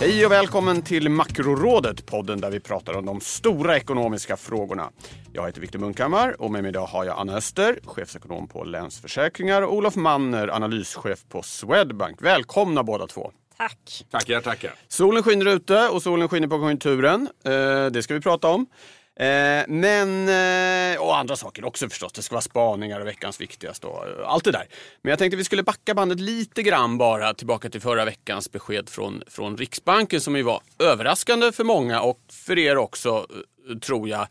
Hej och välkommen till Makrorådet, podden där vi pratar om de stora ekonomiska frågorna. Jag heter Viktor Munkhammar och med mig idag har jag Anna Öster, chefsekonom på Länsförsäkringar och Olof Manner, analyschef på Swedbank. Välkomna båda två. Tack. Tackar, tackar. Solen skiner ute och solen skiner på konjunkturen. Eh, det ska vi prata om. Eh, men, eh, och andra saker också förstås. Det ska vara spaningar och veckans viktigaste och eh, allt det där. Men jag tänkte vi skulle backa bandet lite grann bara tillbaka till förra veckans besked från, från Riksbanken som ju var överraskande för många och för er också, eh, tror jag.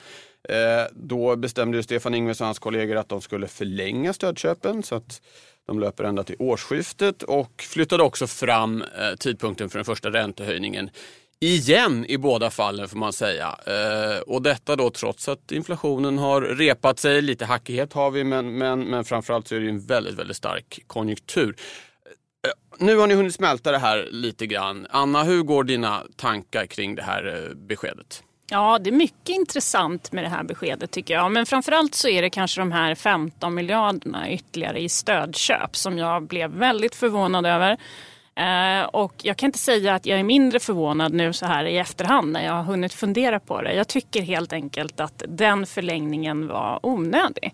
Eh, då bestämde ju Stefan Ingves och hans kollegor att de skulle förlänga stödköpen så att de löper ända till årsskiftet och flyttade också fram eh, tidpunkten för den första räntehöjningen igen i båda fallen får man säga. Eh, och detta då trots att inflationen har repat sig, lite hackighet har vi men, men, men framförallt så är det en väldigt, väldigt stark konjunktur. Eh, nu har ni hunnit smälta det här lite grann. Anna, hur går dina tankar kring det här eh, beskedet? Ja, det är mycket intressant med det här beskedet tycker jag. Men framförallt så är det kanske de här 15 miljarderna ytterligare i stödköp som jag blev väldigt förvånad över. Eh, och jag kan inte säga att jag är mindre förvånad nu så här i efterhand när jag har hunnit fundera på det. Jag tycker helt enkelt att den förlängningen var onödig.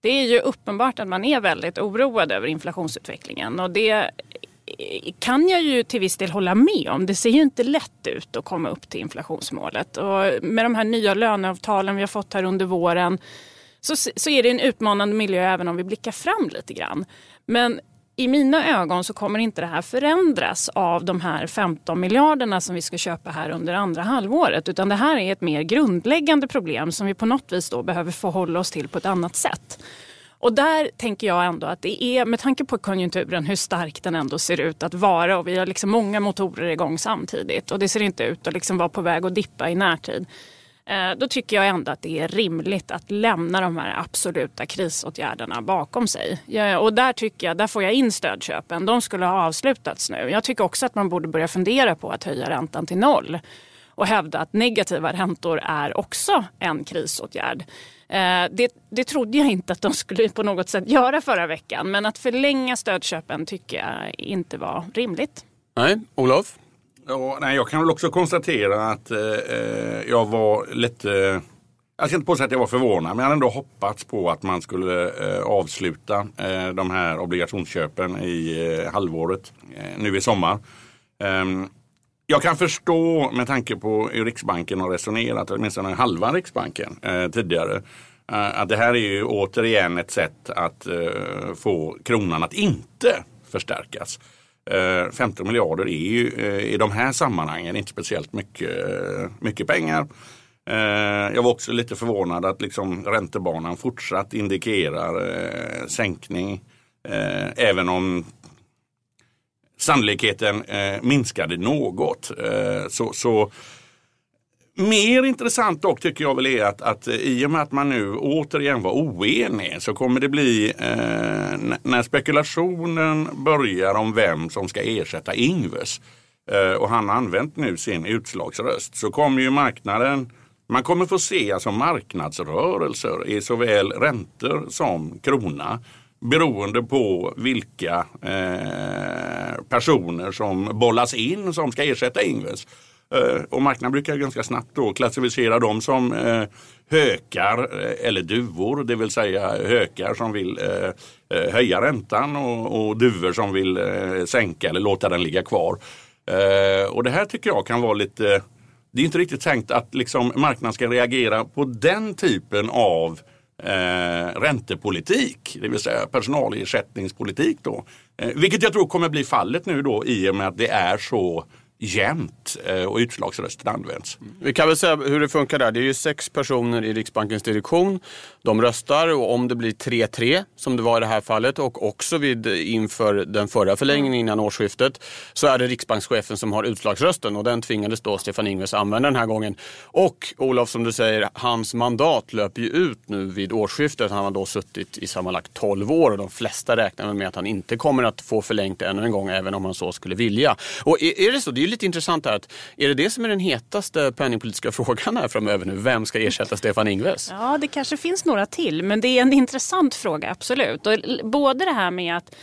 Det är ju uppenbart att man är väldigt oroad över inflationsutvecklingen och det eh, kan jag ju till viss del hålla med om. Det ser ju inte lätt ut att komma upp till inflationsmålet. Och med de här nya löneavtalen vi har fått här under våren så, så är det en utmanande miljö även om vi blickar fram lite grann. Men i mina ögon så kommer inte det här förändras av de här 15 miljarderna som vi ska köpa här under andra halvåret. Utan det här är ett mer grundläggande problem som vi på något vis då behöver förhålla oss till på ett annat sätt. Och där tänker jag ändå att det är, med tanke på konjunkturen, hur stark den ändå ser ut att vara och vi har liksom många motorer igång samtidigt och det ser inte ut att liksom vara på väg att dippa i närtid. Eh, då tycker jag ändå att det är rimligt att lämna de här absoluta krisåtgärderna bakom sig. Och där tycker jag, där får jag in stödköpen. De skulle ha avslutats nu. Jag tycker också att man borde börja fundera på att höja räntan till noll och hävda att negativa räntor är också en krisåtgärd. Eh, det, det trodde jag inte att de skulle på något sätt göra förra veckan men att förlänga stödköpen tycker jag inte var rimligt. Nej, Olof? Ja, nej, jag kan väl också konstatera att eh, eh, jag var lite jag ska inte påstå att jag var förvånad men jag hade ändå hoppats på att man skulle eh, avsluta eh, de här obligationsköpen i eh, halvåret eh, nu i sommar. Ehm, jag kan förstå med tanke på hur Riksbanken har resonerat, åtminstone halva Riksbanken eh, tidigare, eh, att det här är ju återigen ett sätt att eh, få kronan att inte förstärkas. Eh, 15 miljarder är ju eh, i de här sammanhangen inte speciellt mycket, eh, mycket pengar. Eh, jag var också lite förvånad att liksom räntebanan fortsatt indikerar eh, sänkning. Även om sannolikheten minskade något. Så, så Mer intressant dock tycker jag väl är att, att eh, i och med att man nu återigen var oenig så kommer det bli eh, när spekulationen börjar om vem som ska ersätta Ingves eh, och han har använt nu sin utslagsröst så kommer ju marknaden man kommer få se alltså marknadsrörelser i såväl räntor som krona beroende på vilka eh, personer som bollas in som ska ersätta Ingves. Eh, och marknaden brukar ganska snabbt då klassificera dem som eh, hökar eh, eller duvor, det vill säga hökar som vill höja räntan och, duvor som vill sänka eller låta den ligga kvar. Och det här tycker jag kan vara lite det är inte riktigt tänkt att liksom marknaden ska reagera på den typen av eh, räntepolitik, det vill säga personalersättningspolitik. Då. Eh, vilket jag tror kommer bli fallet nu då i och med att det är så jämnt eh, och utslagsrösten används. Vi kan väl säga hur det funkar där. Det är ju sex personer i Riksbankens direktion. De röstar och om det blir 3-3 som det var i det här fallet och också vid, inför den förra förlängningen innan årsskiftet så är det riksbankschefen som har utslagsrösten och den tvingades då Stefan Ingves använda den här gången. Och Olof som du säger, hans mandat löper ju ut nu vid årsskiftet. Han har då suttit i sammanlagt 12 år och de flesta räknar med att han inte kommer att få förlängt ännu en gång även om han så skulle vilja. Och är, är det så? Det är ju lite intressant här att är det det som är den hetaste penningpolitiska frågan här framöver nu? Vem ska ersätta Stefan Ingves? Ja, det kanske finns några till, men det är en intressant fråga, absolut. Och både det här med att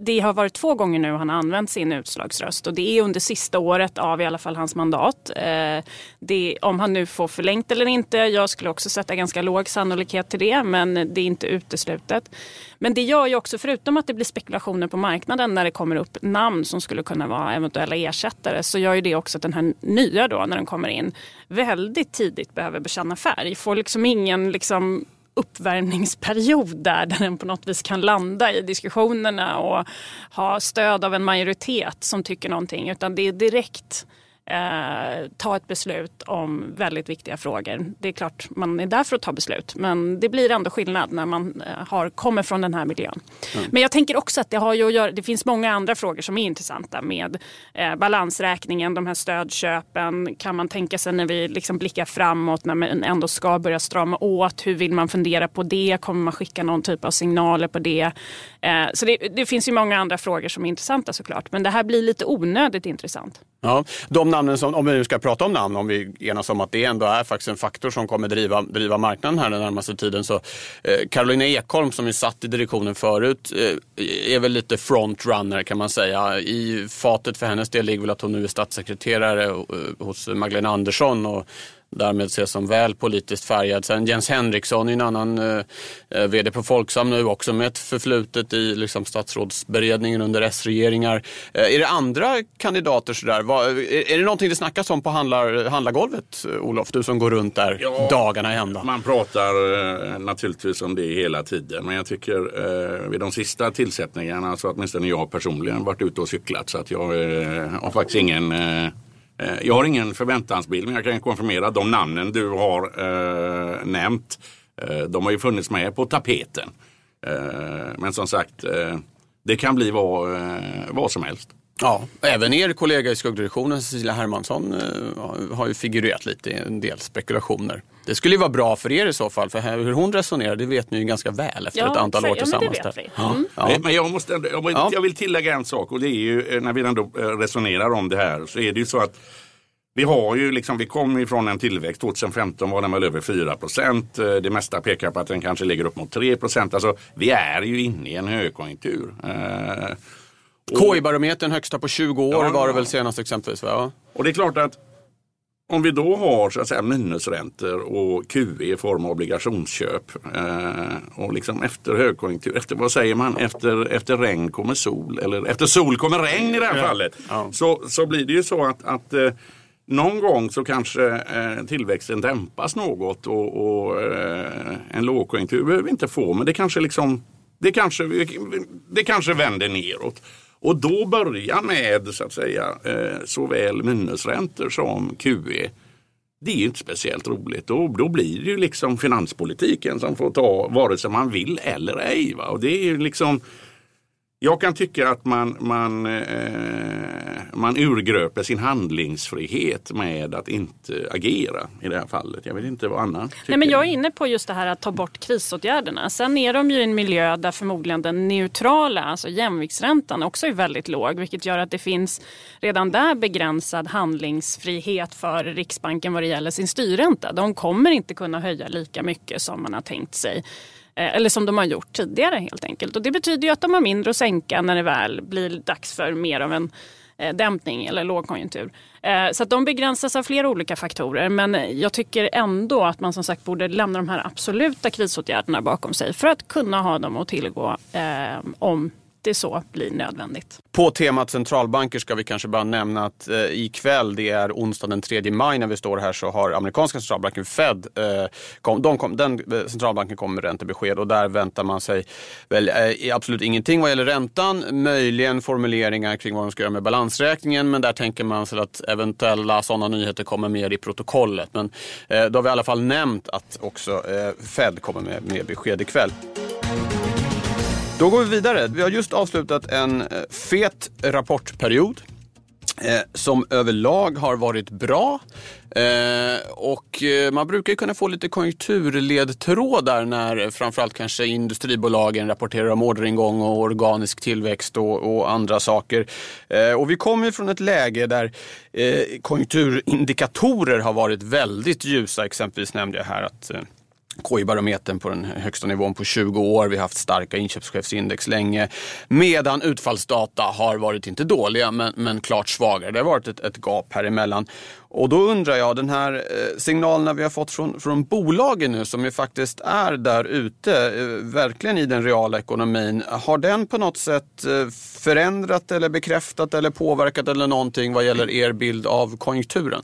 det har varit två gånger nu han har använt sin utslagsröst och det är under sista året av i alla fall hans mandat. Eh, det, om han nu får förlängt eller inte, jag skulle också sätta ganska låg sannolikhet till det men det är inte uteslutet. Men det gör ju också, förutom att det blir spekulationer på marknaden när det kommer upp namn som skulle kunna vara eventuella ersättare så gör ju det också att den här nya då när den kommer in väldigt tidigt behöver bekänna färg. Får liksom ingen liksom uppvärmningsperiod där, där den på något vis kan landa i diskussionerna och ha stöd av en majoritet som tycker någonting. Utan det är direkt eh, ta ett beslut om väldigt viktiga frågor. Det är klart man är där för att ta beslut men det blir ändå skillnad när man eh, har, kommer från den här miljön. Mm. Men jag tänker också att det, har ju att göra, det finns många andra frågor som är intressanta med eh, balansräkningen, de här stödköpen. Kan man tänka sig när vi liksom blickar framåt när man ändå ska börja strama åt. Hur vill man fundera på det? Kommer man skicka någon typ av signaler på det? Eh, så det, det finns ju många andra frågor som är intressanta såklart men det här blir lite onödigt intressant. Ja, de namnen som, om vi nu ska prata om namn, om vi enas om att det ändå är faktiskt en faktor som kommer driva, driva marknaden här den närmaste tiden. Så eh, Carolina Ekholm som är satt i direktionen förut eh, är väl lite frontrunner kan man säga. I fatet för hennes del ligger väl att hon nu är statssekreterare eh, hos Magdalena Andersson och därmed ses som väl politiskt färgad. Sen Jens Henriksson är en annan eh, eh vd på Folksam nu också med ett förflutet i liksom, statsrådsberedningen under S-regeringar. Eh, är det andra kandidater sådär? Var, är, är det någonting det snackas om på handlar, handlargolvet, Olof? Du som går runt där ja, dagarna i ända. Man pratar eh, naturligtvis om det hela tiden men jag tycker eh, vid de sista tillsättningarna så åtminstone jag personligen varit ute och cyklat så att jag eh, har faktiskt ingen Eh, Eh, jag har ingen förväntansbild men jag kan konfirmera att de namnen du har eh, nämnt eh, de har ju funnits med på tapeten. Eh, men som sagt, eh, det kan bli vad, eh, vad som helst. Ja, även er kollega i skuggdirektionen Cecilia Hermansson har ju figurerat lite i en del spekulationer. Det skulle ju vara bra för er i så fall, för hur hon resonerar det vet ni ju ganska väl efter ja, ett antal år tillsammans. Ja, men det vet vi. Mm. Ja. Men jag, måste, jag, vill, jag vill tillägga en sak och det är ju när vi ändå resonerar om det här så är det ju så att vi har ju liksom, vi kom ifrån en tillväxt, 2015 var den väl över 4 procent. Det mesta pekar på att den kanske ligger upp mot 3 procent. Alltså, vi är ju inne i en högkonjunktur. KI-barometern högsta på 20 år ja, var det väl senast exempelvis? Va? Och det är klart att om vi då har så att säga, minusräntor och QE i form av obligationsköp eh, och liksom efter högkonjunktur, efter vad säger man, efter, efter regn kommer sol eller efter sol kommer regn i det här fallet. Ja. Så, så blir det ju så att, att eh, någon gång så kanske eh, tillväxten dämpas något och, och eh, en lågkonjunktur behöver vi inte få men det kanske liksom det kanske, det kanske vänder neråt. Och då börja med så att säga eh, såväl minusräntor som QE. Det är ju inte speciellt roligt. Då, då blir det ju liksom finanspolitiken som får ta vare sig man vill eller ej. Va? Och det är ju liksom jag kan tycka att man, man, eh, man urgröper sin handlingsfrihet med att inte agera i det här fallet. Jag vet inte vad Anna tycker. Nej, men Jag är inne på just det här att ta bort krisåtgärderna. Sen är de ju i en miljö där förmodligen den neutrala, alltså jämviktsräntan också är väldigt låg. Vilket gör att det finns redan där begränsad handlingsfrihet för Riksbanken vad det gäller sin styrränta. De kommer inte kunna höja lika mycket som man har tänkt sig. Eh, eller som de har gjort tidigare helt enkelt. Och det betyder ju att de har mindre att sänka när det väl blir dags för mer av en eh, dämpning eller lågkonjunktur. Eh, så att de begränsas av flera olika faktorer. Men jag tycker ändå att man som sagt borde lämna de här absoluta krisåtgärderna bakom sig för att kunna ha dem att tillgå om alltid så blir nödvändigt. På temat centralbanker ska vi kanske bara nämna att eh, ikväll, det är onsdag den 3 maj när vi står här, så har amerikanska centralbanken Fed, eh, kom, de kom, den eh, centralbanken kommer med räntebesked och där väntar man sig väl eh, absolut ingenting vad gäller räntan. Möjligen formuleringar kring vad de ska göra med balansräkningen, men där tänker man sig att eventuella sådana nyheter kommer mer i protokollet. Men eh, då har vi i alla fall nämnt att också eh, Fed kommer med, med besked ikväll. Då går vi vidare. Vi har just avslutat en eh, fet rapportperiod eh, som överlag har varit bra. Eh, och eh, man brukar kunna få lite konjunkturledtrådar när eh, framförallt kanske industribolagen rapporterar om orderingång och organisk tillväxt och, och andra saker. Eh, och vi kommer från ett läge där konjunkturindikatorer har varit väldigt ljusa. Exempelvis nämnde jag här att KI-barometern på den högsta nivån på 20 år. Vi har haft starka inköpschefsindex länge. Medan utfallsdata har varit inte dåliga men, men klart svagare. Det har varit ett, ett gap här emellan. Och då undrar jag, den här eh, signalen signalerna vi har fått från, från bolagen nu som ju faktiskt är där ute, eh, verkligen i den reala ekonomin. Har den på något sätt eh, förändrat eller bekräftat eller påverkat eller någonting vad gäller er bild av konjunkturen?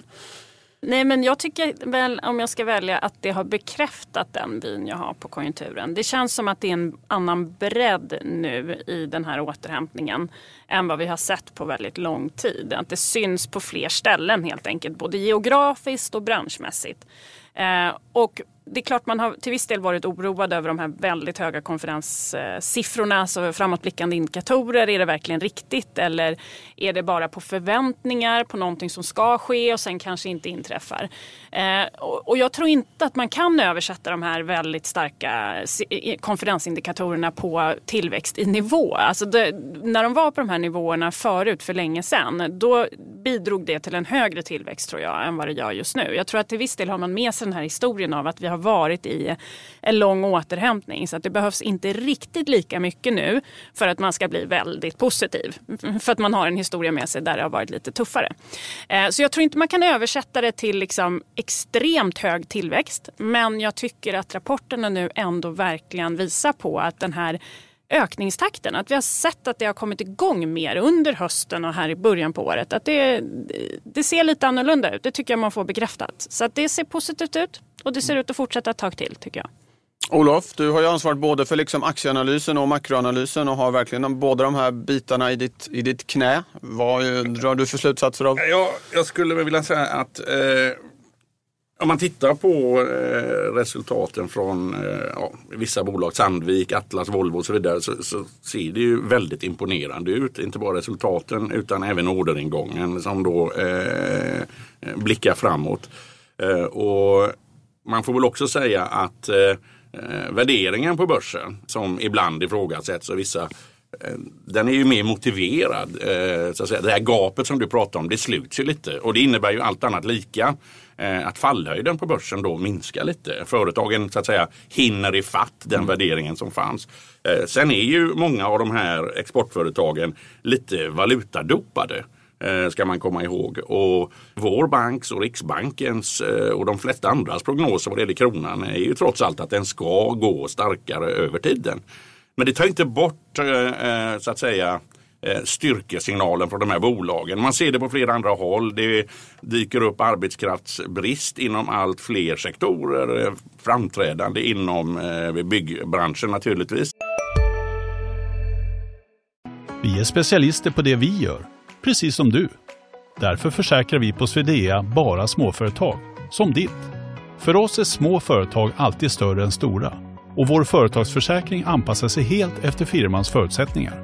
Nej, men jag tycker väl, om jag ska välja, att det har bekräftat den vyn jag har på konjunkturen. Det känns som att det är en annan bredd nu i den här återhämtningen än vad vi har sett på väldigt lång tid. Att det syns på fler ställen helt enkelt, både geografiskt och branschmässigt. Eh, och det är klart man har till viss del varit oroad över de här väldigt höga konferenssiffrorna, alltså framåtblickande indikatorer. Är det verkligen riktigt eller är det bara på förväntningar på någonting som ska ske och sen kanske inte inträffar? Eh, och jag tror inte att man kan översätta de här väldigt starka konferensindikatorerna på tillväxt i nivå. Alltså det, när de var på de här nivåerna förut för länge sedan, då bidrog det till en högre tillväxt tror jag än vad det gör just nu. Jag tror att till viss del har man med sig den här historien av att vi har varit i en lång återhämtning. Så att det behövs inte riktigt lika mycket nu för att man ska bli väldigt positiv. För att man har en historia med sig där det har varit lite tuffare. Eh, så jag tror inte man kan översätta det till liksom extremt hög tillväxt. Men jag tycker att rapporterna nu ändå verkligen visar på att den här ökningstakten. Att vi har sett att det har kommit igång mer under hösten och här i början på året. Att det, det ser lite annorlunda ut. Det tycker jag man får bekräftat. Så att det ser positivt ut och det ser ut att fortsätta ett tag till tycker jag. Olof, du har ju ansvaret både för liksom aktieanalysen och makroanalysen och har verkligen båda de här bitarna i ditt, i ditt knä. Vad drar du för slutsatser av? Ja, jag skulle vilja säga att eh om man tittar på eh, resultaten från eh, ja, vissa bolag, Sandvik, Atlas, Volvo och så vidare, så, så, ser det ju väldigt imponerande ut. Inte bara resultaten utan även orderingången som då eh, blickar framåt. Eh, och man får väl också säga att eh, eh värderingen på börsen, som ibland ifrågasätts av vissa eh, den är ju mer motiverad. Eh, så att säga. Det här gapet som du pratar om, det sluts ju lite och det innebär ju allt annat lika att fallhöjden på börsen då minskar lite. Företagen så att säga hinner ifatt den mm. värderingen som fanns. Eh, sen är ju många av de här exportföretagen lite valutadopade eh, ska man komma ihåg. Och vår banks och Riksbankens och de flesta andras prognoser vad det gäller kronan är ju trots allt att den ska gå starkare över tiden. Men det tar inte bort så att säga Eh, Eh, styrkesignalen från de här bolagen. Man ser det på flera andra håll. Det dyker upp arbetskraftsbrist inom allt fler sektorer. Eh, framträdande inom eh, byggbranschen naturligtvis. Vi är specialister på det vi gör, precis som du. Därför försäkrar vi på Swedea bara småföretag, som ditt. För oss är små företag alltid större än stora och vår företagsförsäkring anpassar sig helt efter firmans förutsättningar.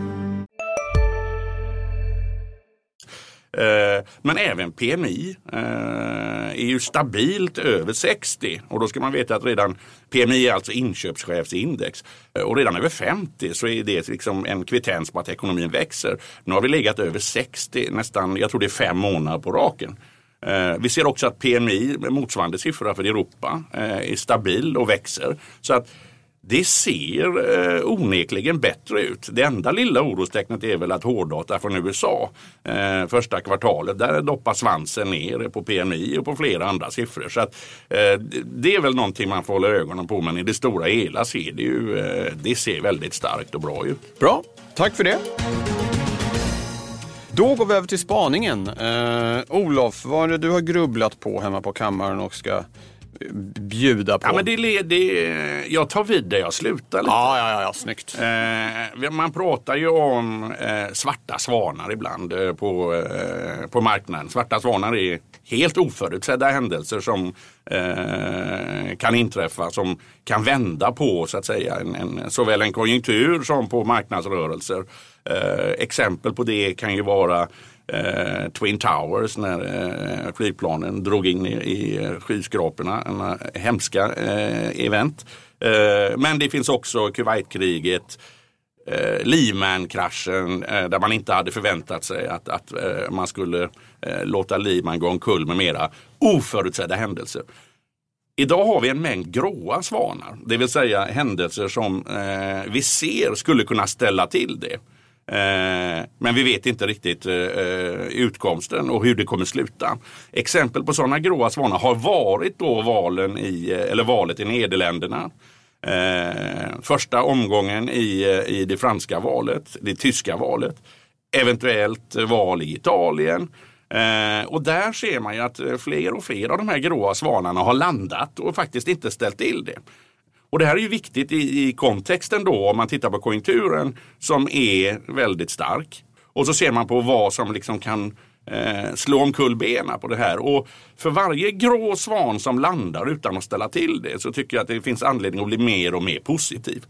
Eh, men även PMI eh, är ju stabilt över 60 och då ska man veta att redan PMI är alltså inköpschefsindex eh, och redan över 50 så är det liksom en kvittens på att ekonomin växer. Nu har vi legat över 60 nästan, jag tror det är fem månader på raken. Vi ser också att PMI, motsvarande siffra för Europa, är stabil och växer. Så att det ser eh, onekligen bättre ut. Det enda lilla orostecknet är väl att hårddata från USA eh, första kvartalet, där doppar svansen ner på PMI och på flera andra siffror. Så att, eh, det är väl någonting man får hålla ögonen på men i det stora hela ser det ju eh, det ser väldigt starkt och bra ut. Bra, tack för det. Då går vi över till spaningen. Eh, Olof, vad är det du har grubblat på hemma på kammaren och ska bjuda på? Ja, men det, det, jag tar vid där jag slutar. Lite. Ja, ja, ja, snyggt. Eh, man pratar ju om eh, svarta svanar ibland eh, på, eh, på marknaden. Svarta svanar är helt oförutsedda händelser som eh, kan inträffa som kan vända på så att säga en, en, såväl en konjunktur som på marknadsrörelser. Eh, exempel på det kan ju vara eh, Twin Towers när eh, flygplanen drog in i, i skyskraporna. En eh, hemska eh, event. Eh, men det finns också Kuwaitkriget. Eh, Lehman-kraschen eh, där man inte hade förväntat sig att, att eh, man skulle eh, låta Lehman gå omkull med mera oförutsedda händelser. Idag har vi en mängd gråa svanar, det vill säga händelser som eh, vi ser skulle kunna ställa till det. Eh, men vi vet inte riktigt eh, eh, utkomsten och hur det kommer sluta. Exempel på sådana gråa svanar har varit då valen i, eller valet i Nederländerna. första omgången i, i det franska valet, det tyska valet. Eventuellt val i Italien. och där ser man ju att fler och fler av de här gråa svanarna har landat och faktiskt inte ställt till det. Och det här är ju viktigt i, i kontexten då om man tittar på konjunkturen som är väldigt stark. Och så ser man på vad som liksom kan eh, slå omkull benen på det här. Och för varje grå svan som landar utan att ställa till det så tycker jag att det finns anledning att bli mer och mer positiv.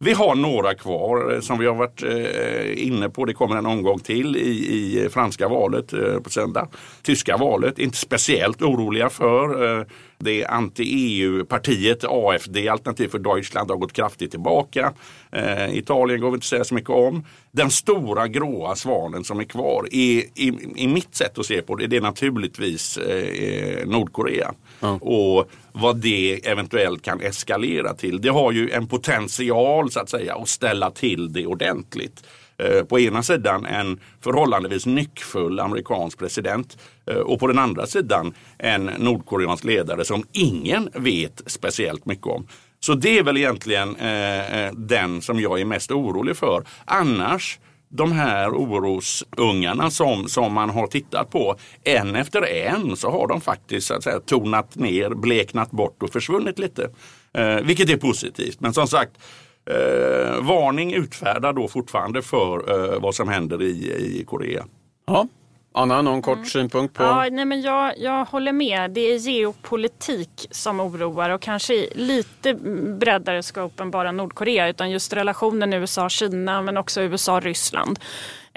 Vi har några kvar eh, som vi har varit eh, inne på. Det kommer en omgång till i, i eh, franska valet eh, på söndag. Tyska valet, inte speciellt oroliga för. Eh, det anti-EU-partiet AFD, Alternativ för Deutschland, har gått kraftigt tillbaka. Eh, Italien går vi inte säga så mycket om. Den stora gråa svanen som är kvar, är, i, i mitt sätt att se på det, det är naturligtvis eh, Nordkorea. Mm. Och vad det eventuellt kan eskalera till. Det har ju en potential så att säga att ställa till det ordentligt. Eh, på ena sidan en förhållandevis nyckfull amerikansk president eh, och på den andra sidan en nordkoreansk ledare som ingen vet speciellt mycket om. Så det är väl egentligen eh, den som jag är mest orolig för. Annars de här orosungarna som, som man har tittat på, en efter en så har de faktiskt så att säga, tonat ner, bleknat bort och försvunnit lite. Eh, vilket är positivt. Men som sagt, eh, varning utfärdad då fortfarande för eh, vad som händer i, i Korea. Ja. Anna, någon kort mm. synpunkt på? Ja, nej men jag, jag håller med. Det är geopolitik som oroar och kanske lite bredare scope än bara Nordkorea utan just relationen USA-Kina men också USA-Ryssland.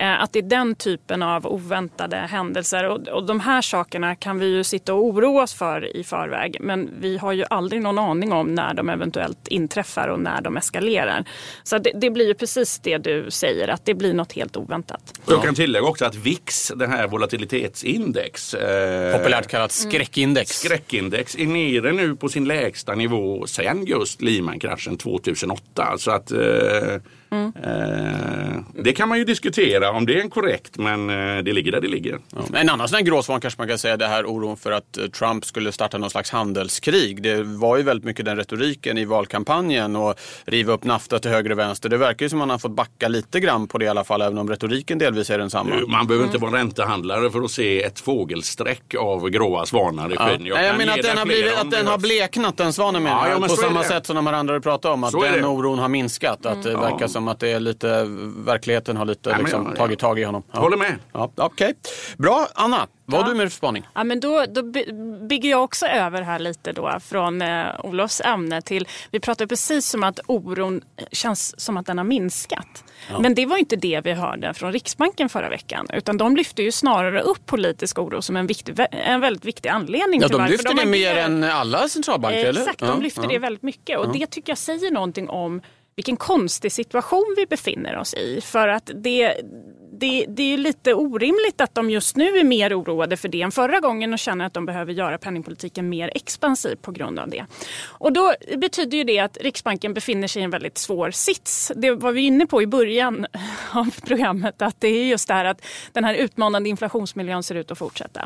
Eh, att det är den typen av oväntade händelser. Och, och de här sakerna kan vi ju sitta och oroa oss för i förväg. Men vi har ju aldrig någon aning om när de eventuellt inträffar och när de eskalerar. Så det, det blir ju precis det du säger, att det blir något helt oväntat. Jag kan tillägga också att VIX, det här volatilitetsindex. Eh, Populärt kallat skräckindex. Skräckindex är nere nu på sin lägsta nivå sen just Lehman-kraschen 2008. Så att eh, Mm. det kan man ju diskutera om det är en korrekt men eh, det ligger där det ligger. Ja. En annan sån här gråsvan kanske man kan säga det här oron för att eh, Trump skulle starta någon slags handelskrig. Det var ju väldigt mycket den retoriken i valkampanjen och riva upp NAFTA till höger och vänster. Det verkar ju som att man har fått backa lite grann på det i alla fall även om retoriken delvis är densamma. Man behöver inte vara räntehandlare för att se ett fågelsträck av gråa svanar i skyn. Jag, Nej, jag menar att den, har, blivit, att den har bleknat den svanen menar ja, ja, på samma sätt som de här andra du pratade om. Att den oron har minskat. Att det verkar som som att det är lite, verkligen har lite liksom, ja, tagit tag i honom. Ja. Håller med. Ja, okay. Bra, Anna. Vad har du med för spaning? Ja, men då, då bygger jag också över här lite då från eh, Olofs ämne till, vi pratade precis om att oron känns som att den har minskat. Ja. Men det var inte det vi hörde från Riksbanken förra veckan. Utan de lyfte ju snarare upp politisk oro som en, viktig, en väldigt viktig anledning. Ja, de lyfter de det mer än alla centralbanker, eh, eller? Exakt, de lyfter det väldigt mycket. Och det tycker jag säger någonting om vilken konstig situation vi befinner oss i. För att det, det, det är ju lite orimligt att de just nu är mer oroade för det än förra gången och känner att de behöver göra penningpolitiken mer expansiv på grund av det. Och då betyder ju det att Riksbanken befinner sig i en väldigt svår sits. Det var vi inne på i början av programmet att det är just det här att den här utmanande inflationsmiljön ser ut att fortsätta.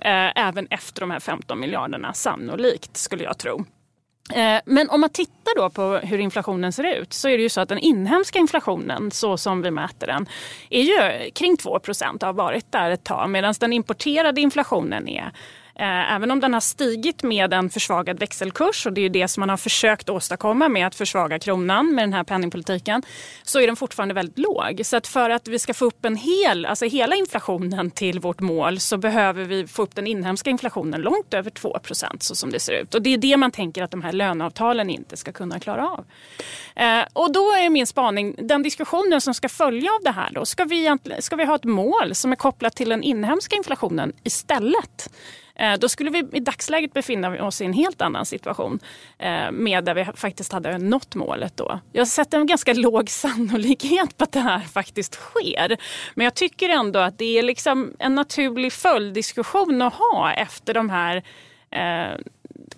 Eh, även efter de här 15 miljarderna sannolikt skulle jag tro. Eh, men om man tittar då på hur inflationen ser ut så är det ju så att den inhemska inflationen så som vi mäter den är ju kring 2 och har varit där ett tag medan den importerade inflationen är Eh, även om den har stigit med en försvagad växelkurs och det är det som man har försökt åstadkomma med att försvaga kronan med den här penningpolitiken så är den fortfarande väldigt låg. Så att för att vi ska få upp en hel, alltså hela inflationen till vårt mål så behöver vi få upp den inhemska inflationen långt över 2% så som det ser ut. Och det är det man tänker att de här löneavtalen inte ska kunna klara av. Eh, och då är min spaning, den diskussionen som ska följa av det här då, ska vi, ska vi ha ett mål som är kopplat till den inhemska inflationen istället? Eh, då skulle vi i dagsläget befinna oss i en helt annan situation eh, med där vi faktiskt hade nått målet då. Jag sätter en ganska låg sannolikhet på att det här faktiskt sker. Men jag tycker ändå att det är liksom en naturlig följddiskussion att ha efter de här eh,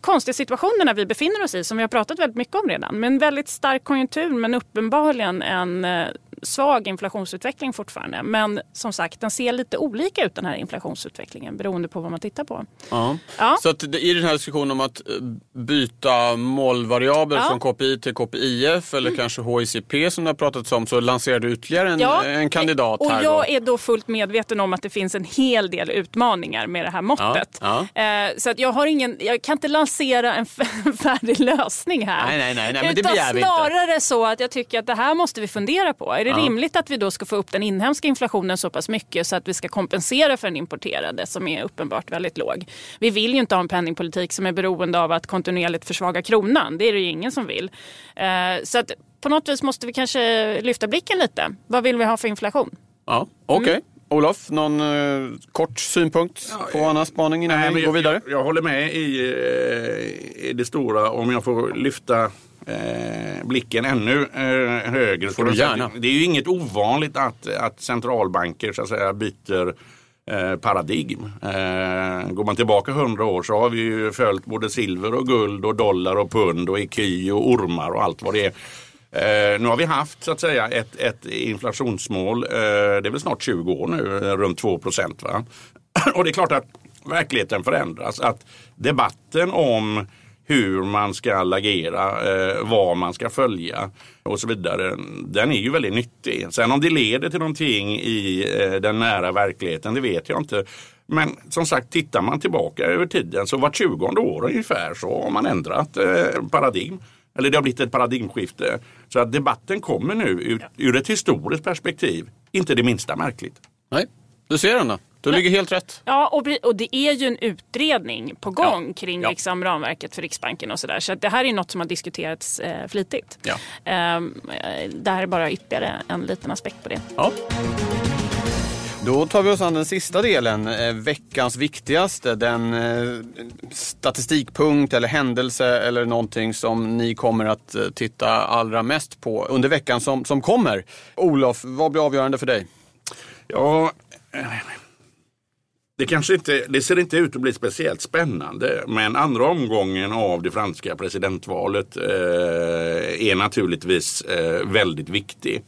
konstiga situationerna vi befinner oss i som vi har pratat väldigt mycket om redan. Med en väldigt stark konjunktur men uppenbarligen en eh, svag inflationsutveckling fortfarande. Men som sagt, den ser lite olika ut den här inflationsutvecklingen beroende på vad man tittar på. Ja. ja. Så att i den här diskussionen om att eh, byta målvariabel ja. från KPI till KPIF eller mm. kanske HICP som det har pratats om så lanserar du ytterligare en, ja. en kandidat och här. Jag då. är då fullt medveten om att det finns en hel del utmaningar med det här måttet. Eh, så att jag, har ingen, jag kan inte lansera en färdig lösning här. Nej, nej, nej, nej men det begär vi inte. snarare så att jag tycker att det här måste vi fundera på. Det det rimligt att vi då ska få upp den inhemska inflationen så pass mycket så att vi ska kompensera för den importerade som är uppenbart väldigt låg? Vi vill ju inte ha en penningpolitik som är beroende av att kontinuerligt försvaga kronan. Det är det ju ingen som vill. Eh, så att på något vis måste vi kanske lyfta blicken lite. Vad vill vi ha för inflation? Ja, Okej. Okay. Mm. Olof, någon uh, kort synpunkt ja, på Annas spaning innan nej, vi går vidare? Jag, jag, håller med i, uh, i det stora. Om jag får lyfta eh, blicken ännu eh, högre. Får du gärna. Det är ju inget ovanligt att, att centralbanker så att säga, byter eh, paradigm. Eh, går man tillbaka hundra år så har vi ju följt både silver och guld och dollar och pund och eky och ormar och allt vad det är. Eh, nu har vi haft så att säga ett, ett inflationsmål, eh, det är väl snart 20 år nu, runt 2 procent. och det är klart att verkligheten förändras. Att debatten om hur man ska agera, eh, vad man ska följa och så vidare. Den är ju väldigt nyttig. Sen om det leder till någonting i eh, den nära verkligheten, det vet jag inte. Men som sagt, tittar man tillbaka över tiden så vart 20 år ungefär så har man ändrat eh, paradigm. Eller det har blivit ett paradigmskifte. Så att debatten kommer nu ur, ur ett historiskt perspektiv. Inte det minsta märkligt. Nej, du ser den då. Du ligger helt rätt. Ja, och, och det är ju en utredning på gång ja. kring ja. Liksom, ramverket för Riksbanken och sådär. Så det här är något som har diskuterats eh, flitigt. Ja. Ehm, eh, det här är bara ytterligare en liten aspekt på det. Ja. Då tar vi oss an den sista delen, eh, veckans viktigaste. Den eh, statistikpunkt eller händelse eller någonting som ni kommer att titta allra mest på under veckan som, som kommer. Olof, vad blir avgörande för dig? Ja, det, kanske inte, det ser inte ut att bli speciellt spännande men andra omgången av det franska presidentvalet eh, är naturligtvis eh, väldigt viktig.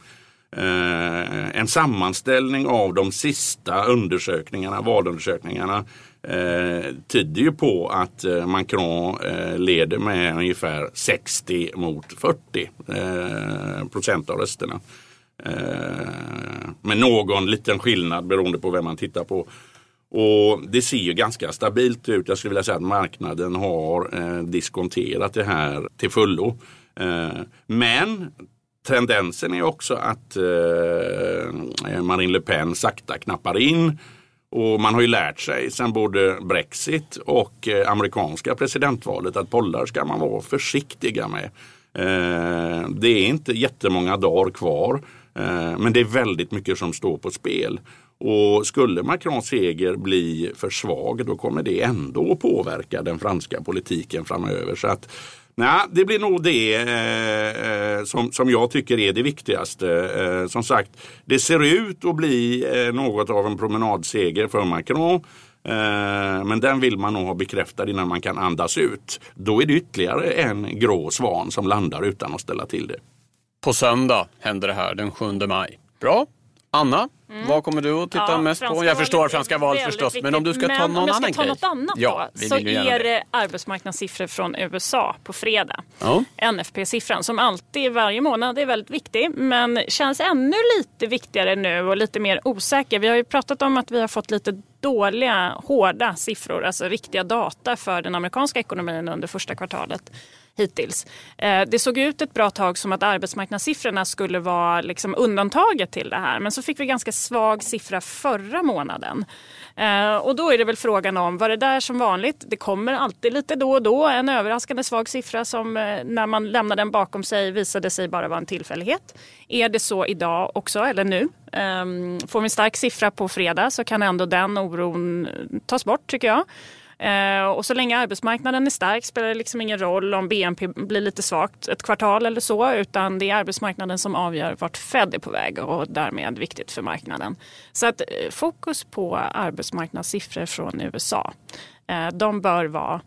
Eh, en sammanställning av de sista undersökningarna, valundersökningarna eh, tyder ju på att eh, Macron eh, leder med ungefär 60 mot 40 eh, procent av rösterna. Eh, med någon liten skillnad beroende på vem man tittar på. Och Det ser ju ganska stabilt ut. Jag skulle vilja säga att marknaden har eh, diskonterat det här till fullo. Eh, men tendensen är också att eh, Marine Le Pen sakta knappar in. Och man har ju lärt sig sedan både Brexit och eh, amerikanska presidentvalet att pollar ska man vara försiktiga med. Eh, det är inte jättemånga dagar kvar. Eh, men det är väldigt mycket som står på spel. Och skulle Macrons seger bli för svag då kommer det ändå påverka den franska politiken framöver. Så att Nej, det blir nog det eh, eh, som, som jag tycker är det viktigaste. Eh, som sagt, det ser ut att bli eh, något av en promenadseger för Macron. Eh, men den vill man nog ha bekräftad innan man kan andas ut. Då är det ytterligare en grå svan som landar utan att ställa till det. På söndag händer det här, den 7 maj. Bra. Anna, mm. vad kommer du att titta ja, mest på? Jag förstår franska val förstås, men om du ska ta någon annan grej? Om jag ska ta något annat ja, då, så är det arbetsmarknadssiffror från USA på fredag. Ja. NFP-siffran som alltid varje månad är väldigt viktig, men känns ännu lite viktigare nu och lite mer osäker. Vi har ju pratat om att vi har fått lite dåliga, hårda siffror, alltså riktiga data för den amerikanska ekonomin under första kvartalet hittills. Eh, det såg ut ett bra tag som att arbetsmarknadssiffrorna skulle vara liksom undantaget till det här. Men så fick vi ganska svag siffra förra månaden. Eh, och då är det väl frågan om, var det där som vanligt? Det kommer alltid lite då och då en överraskande svag siffra som eh, när man lämnar den bakom sig visade sig bara vara en tillfällighet. Är det så idag också, eller nu? Ehm, får vi en stark siffra på fredag så kan ändå den oron tas bort tycker jag. Eh, och så länge arbetsmarknaden är stark spelar det liksom ingen roll om BNP blir lite svagt ett kvartal eller så utan det är arbetsmarknaden som avgör vart Fed är på väg och därmed viktigt för marknaden. Så att eh, fokus på arbetsmarknadssiffror från USA. Eh, de bör vara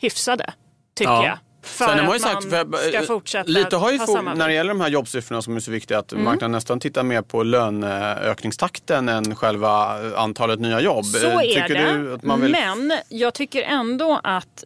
hyfsade tycker ja. jag. För Sen att man sagt, för, ska fortsätta Lite har ju for, när det gäller de här jobbsiffrorna som är så viktiga att mm. marknaden nästan tittar mer på löneökningstakten än själva antalet nya jobb. Så är det. Vill... Men jag tycker ändå att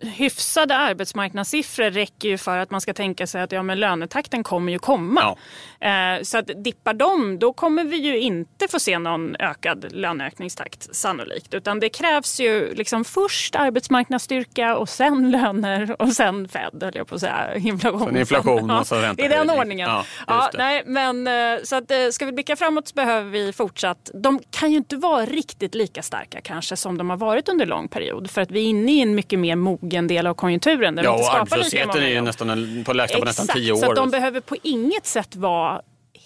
hyfsade arbetsmarknadssiffror räcker ju för att man ska tänka sig att ja, men lönetakten kommer ju komma. Ja. Eh, så att dippar de, då kommer vi ju inte få se någon ökad löneökningstakt sannolikt. Utan det krävs ju liksom först arbetsmarknadsstyrka och sen löner och sen Fed, höll jag på att säga. Inflation. Sen inflation och så ränta. I den ordningen. Ja, ja, nej, men, eh, så att, eh, ska vi blicka framåt så behöver vi fortsatt... De kan ju inte vara riktigt lika starka kanske som de har varit under lång period. För att vi är inne i en mycket mer mogen del av konjunkturen. Där ja, och arbetslösheten är ju nästan på lägsta på nästan tio år. Så de behöver på inget sätt vara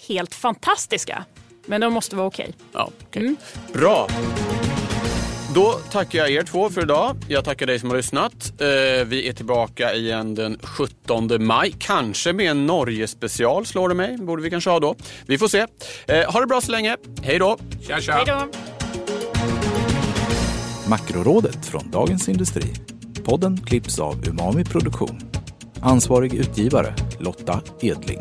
helt fantastiska. Men de måste vara okej. Okay. Ja, okay. Mm. Bra. Då tackar jag er två för idag. Jag tackar dig som har lyssnat. Eh, vi är tillbaka igen den 17 maj. Kanske med en Norge-special slår det mig. Borde vi kanske ha då. Vi får se. Eh, ha det bra så länge. Hej då! Tja, tja. Hej då! Makrorådet från Dagens Industri. Podden klipps av Umami Produktion. Ansvarig utgivare Lotta Edling.